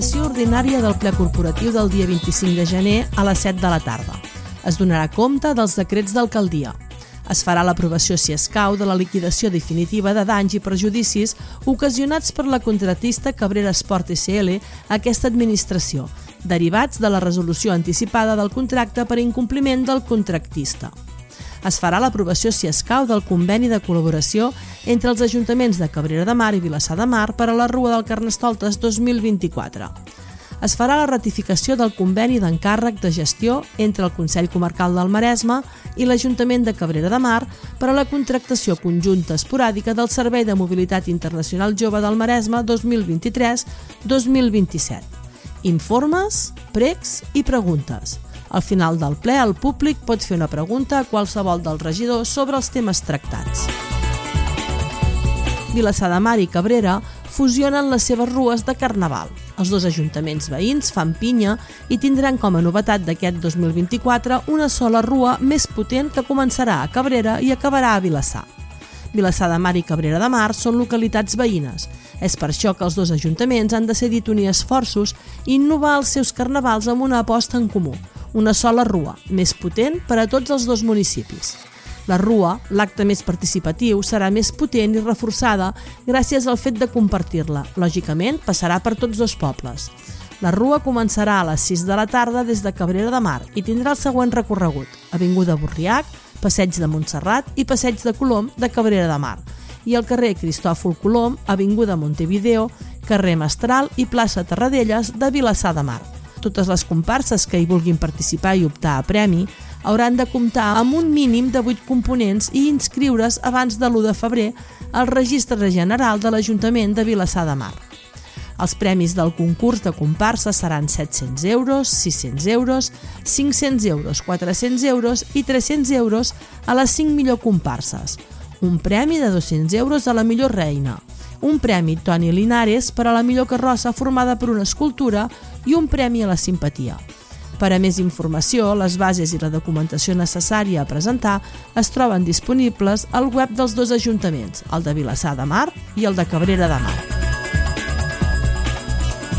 sessió ordinària del ple corporatiu del dia 25 de gener a les 7 de la tarda. Es donarà compte dels decrets d'alcaldia. Es farà l'aprovació, si escau, de la liquidació definitiva de danys i perjudicis ocasionats per la contratista Cabrera Esport SL a aquesta administració, derivats de la resolució anticipada del contracte per incompliment del contractista es farà l'aprovació, si escau, del conveni de col·laboració entre els ajuntaments de Cabrera de Mar i Vilassar de Mar per a la Rua del Carnestoltes 2024. Es farà la ratificació del conveni d'encàrrec de gestió entre el Consell Comarcal del Maresme i l'Ajuntament de Cabrera de Mar per a la contractació conjunta esporàdica del Servei de Mobilitat Internacional Jove del Maresme 2023-2027. Informes, pregs i preguntes – al final del ple, el públic pot fer una pregunta a qualsevol dels regidors sobre els temes tractats. Vilassar de Mar i Cabrera fusionen les seves rues de Carnaval. Els dos ajuntaments veïns fan pinya i tindran com a novetat d'aquest 2024 una sola rua més potent que començarà a Cabrera i acabarà a Vilassar. Vilassar de Mar i Cabrera de Mar són localitats veïnes. És per això que els dos ajuntaments han decidit unir esforços i innovar els seus carnavals amb una aposta en comú, una sola rua, més potent per a tots els dos municipis. La rua, l'acte més participatiu, serà més potent i reforçada gràcies al fet de compartir-la. Lògicament, passarà per tots dos pobles. La rua començarà a les 6 de la tarda des de Cabrera de Mar i tindrà el següent recorregut. Avinguda Borriac, Passeig de Montserrat i Passeig de Colom de Cabrera de Mar i el carrer Cristòfol Colom, Avinguda Montevideo, carrer Mestral i plaça Terradelles de Vilassar de Mar. Totes les comparses que hi vulguin participar i optar a premi hauran de comptar amb un mínim de 8 components i inscriure's abans de l'1 de febrer al Registre General de l'Ajuntament de Vilassar de Mar. Els premis del concurs de comparsa seran 700 euros, 600 euros, 500 euros, 400 euros i 300 euros a les 5 millor comparses. Un premi de 200 euros a la millor reina, un premi Toni Linares per a la millor carrossa formada per una escultura i un premi a la simpatia. Per a més informació, les bases i la documentació necessària a presentar es troben disponibles al web dels dos ajuntaments, el de Vilassar de Mar i el de Cabrera de Mar.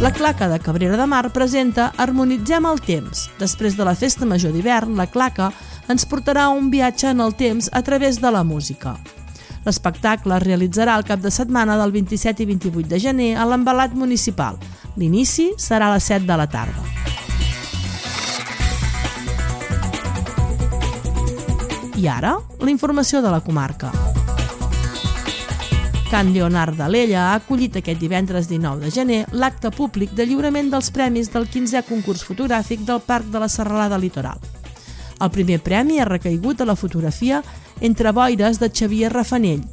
La claca de Cabrera de Mar presenta Harmonitzem el temps. Després de la festa major d'hivern, la claca ens portarà un viatge en el temps a través de la música. L'espectacle es realitzarà el cap de setmana del 27 i 28 de gener a l'embalat municipal. L'inici serà a les 7 de la tarda. I ara, la informació de la comarca. Can Leonard d'Alella ha acollit aquest divendres 19 de gener l'acte públic de lliurament dels premis del 15è concurs fotogràfic del Parc de la Serralada Litoral. El primer premi ha recaigut a la fotografia Entre boires de Xavier Rafanell,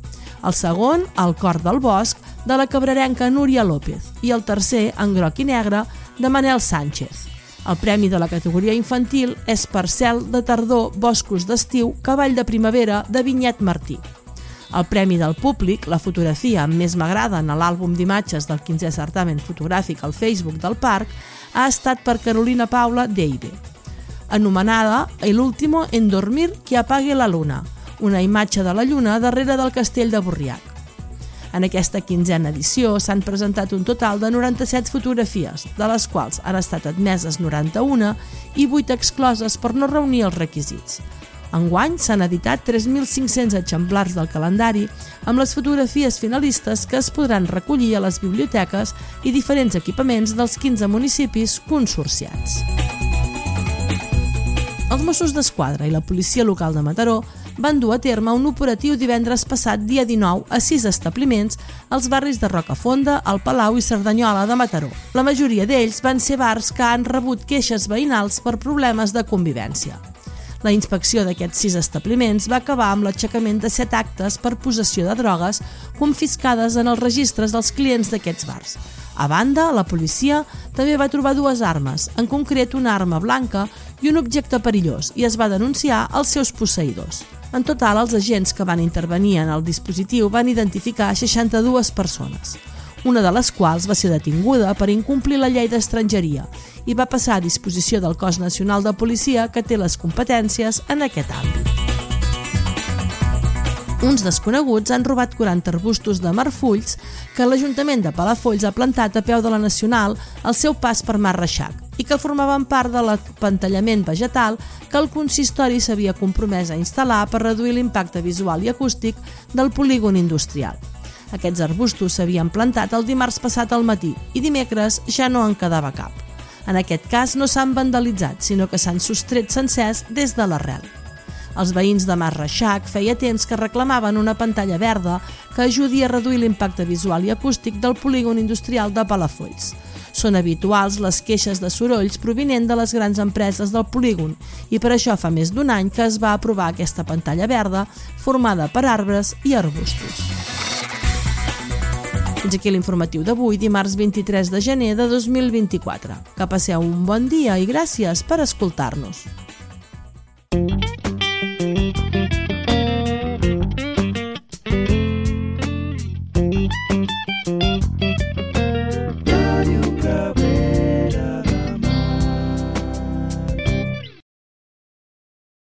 el segon, El cor del bosc, de la cabrerenca Núria López, i el tercer, En groc i negre, de Manel Sánchez. El premi de la categoria infantil és Parcel de tardor, boscos d'estiu, cavall de primavera, de Vinyet Martí. El premi del públic, la fotografia més m'agrada en l'àlbum d'imatges del 15è certamen fotogràfic al Facebook del parc, ha estat per Carolina Paula Deide anomenada El último en dormir que apague la luna, una imatge de la lluna darrere del castell de Borriac. En aquesta quinzena edició s'han presentat un total de 97 fotografies, de les quals han estat admeses 91 i 8 excloses per no reunir els requisits. Enguany s'han editat 3.500 exemplars del calendari amb les fotografies finalistes que es podran recollir a les biblioteques i diferents equipaments dels 15 municipis consorciats. Els Mossos d'Esquadra i la policia local de Mataró van dur a terme un operatiu divendres passat dia 19 a sis establiments als barris de Rocafonda, el Palau i Cerdanyola de Mataró. La majoria d'ells van ser bars que han rebut queixes veïnals per problemes de convivència. La inspecció d'aquests sis establiments va acabar amb l'aixecament de set actes per possessió de drogues confiscades en els registres dels clients d'aquests bars. A banda, la policia també va trobar dues armes, en concret una arma blanca i un objecte perillós, i es va denunciar els seus posseïdors. En total, els agents que van intervenir en el dispositiu van identificar 62 persones, una de les quals va ser detinguda per incomplir la llei d'estrangeria i va passar a disposició del Cos Nacional de Policia que té les competències en aquest àmbit. Uns desconeguts han robat 40 arbustos de marfulls que l'Ajuntament de Palafolls ha plantat a peu de la Nacional al seu pas per Mar Reixac i que formaven part de l'apantallament vegetal que el consistori s'havia compromès a instal·lar per reduir l'impacte visual i acústic del polígon industrial. Aquests arbustos s'havien plantat el dimarts passat al matí i dimecres ja no en quedava cap. En aquest cas no s'han vandalitzat, sinó que s'han sostret sencers des de l'arrel. Els veïns de Mas Reixac feia temps que reclamaven una pantalla verda que ajudi a reduir l'impacte visual i acústic del polígon industrial de Palafolls. Són habituals les queixes de sorolls provinent de les grans empreses del polígon i per això fa més d'un any que es va aprovar aquesta pantalla verda formada per arbres i arbustos. Fins aquí l'informatiu d'avui, dimarts 23 de gener de 2024. Que passeu un bon dia i gràcies per escoltar-nos.